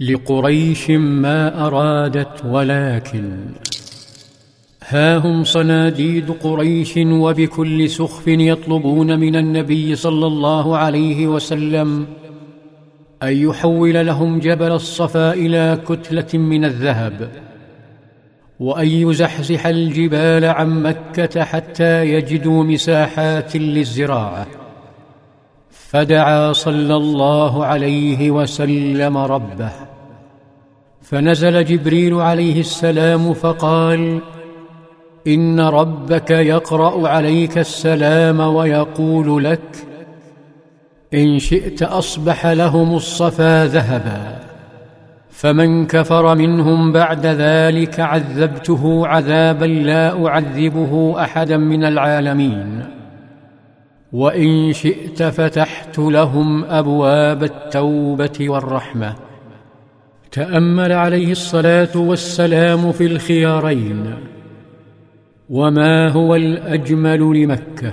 لقريش ما أرادت ولكن ها هم صناديد قريش وبكل سخف يطلبون من النبي صلى الله عليه وسلم أن يحول لهم جبل الصفا إلى كتلة من الذهب وأن يزحزح الجبال عن مكة حتى يجدوا مساحات للزراعة. فدعا صلى الله عليه وسلم ربه. فنزل جبريل عليه السلام فقال إن ربك يقرأ عليك السلام ويقول لك إن شئت أصبح لهم الصفا ذهبا فمن كفر منهم بعد ذلك عذبته عذابا لا أعذبه أحدا من العالمين وإن شئت فتحت لهم أبواب التوبة والرحمة. تأمل عليه الصلاة والسلام في الخيارين. وما هو الأجمل لمكة؟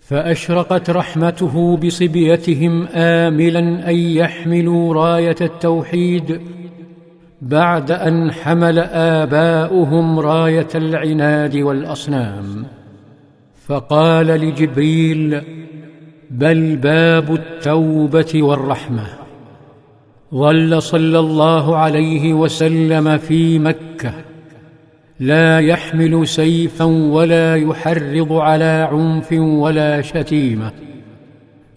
فأشرقت رحمته بصبيتهم املا أن يحملوا راية التوحيد بعد أن حمل آباؤهم راية العناد والأصنام. فقال لجبريل بل باب التوبة والرحمة. ظل صلى الله عليه وسلم في مكه لا يحمل سيفا ولا يحرض على عنف ولا شتيمه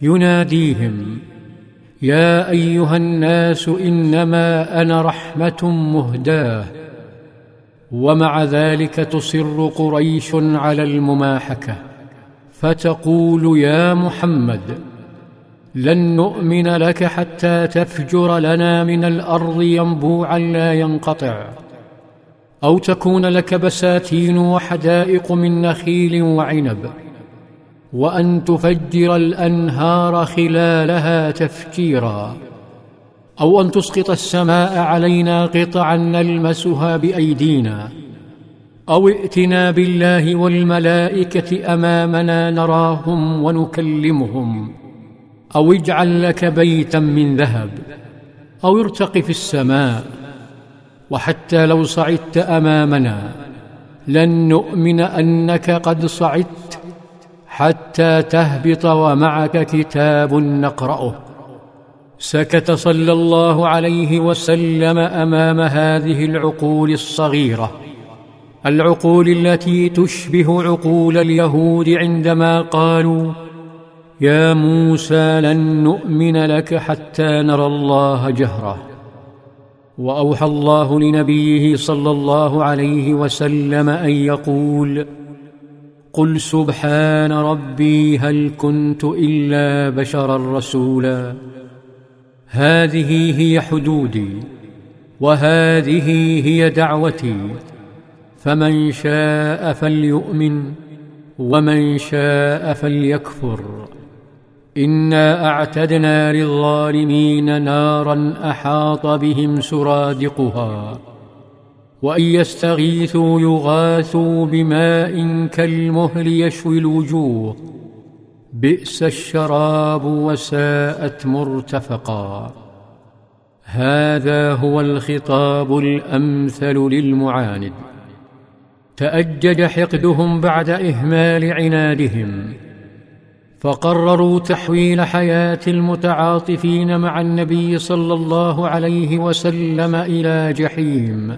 يناديهم يا ايها الناس انما أنا رحمه مهداه ومع ذلك تصر قريش على المماحكه فتقول يا محمد لن نؤمن لك حتى تفجر لنا من الأرض ينبوعا لا ينقطع أو تكون لك بساتين وحدائق من نخيل وعنب وأن تفجر الأنهار خلالها تفجيرا أو أن تسقط السماء علينا قطعا نلمسها بأيدينا أو ائتنا بالله والملائكة أمامنا نراهم ونكلمهم. أو اجعل لك بيتا من ذهب أو ارتق في السماء وحتى لو صعدت أمامنا لن نؤمن أنك قد صعدت حتى تهبط ومعك كتاب نقرأه. سكت صلى الله عليه وسلم أمام هذه العقول الصغيرة العقول التي تشبه عقول اليهود عندما قالوا يا موسى لن نؤمن لك حتى نرى الله جهره وأوحى الله لنبيه صلى الله عليه وسلم أن يقول قل سبحان ربي هل كنت إلا بشرا رسولا. هذه هي حدودي وهذه هي دعوتي. فمن شاء فليؤمن ومن شاء فليكفر. انا اعتدنا للظالمين نارا احاط بهم سرادقها وان يستغيثوا يغاثوا بماء كالمهل يشوي الوجوه بئس الشراب وساءت مرتفقا هذا هو الخطاب الامثل للمعاند تاجج حقدهم بعد اهمال عنادهم فقرروا تحويل حياة المتعاطفين مع النبي صلى الله عليه وسلم إلى جحيم.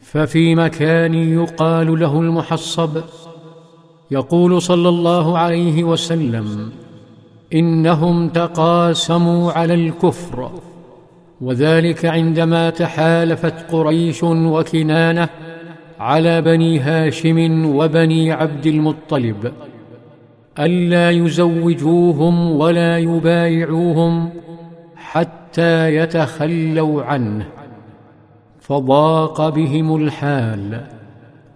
ففي مكان يقال له المحصب يقول صلى الله عليه وسلم إنهم تقاسموا على الكفر وذلك عندما تحالفت قريش وكنانة على بني هاشم وبني عبد المطلب. ألا يزوجوهم ولا يبايعوهم حتى يتخلوا عنه. فضاق بهم الحال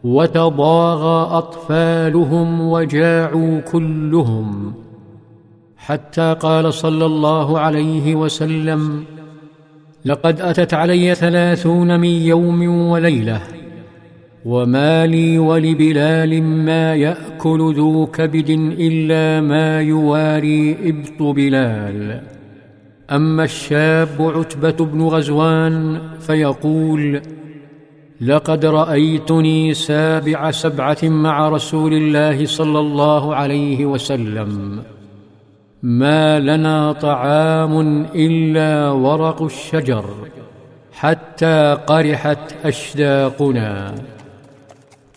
وتضاغى أطفالهم وجاعوا كلهم. حتى قال صلى الله عليه وسلم لقد أتت علي ثلاثون من يوم وليلة. وما لي ولبلال ما ياكل ذو كبد الا ما يواري ابط بلال. اما الشاب عتبه بن غزوان فيقول لقد رايتني سابع سبعه مع رسول الله صلى الله عليه وسلم. ما لنا طعام الا ورق الشجر حتى قرحت اشداقنا.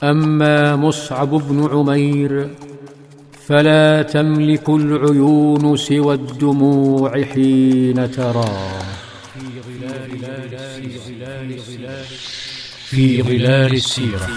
أما مصعب بن عمير فلا تملك العيون سوى الدموع حين تراه. في ظلال السيرة.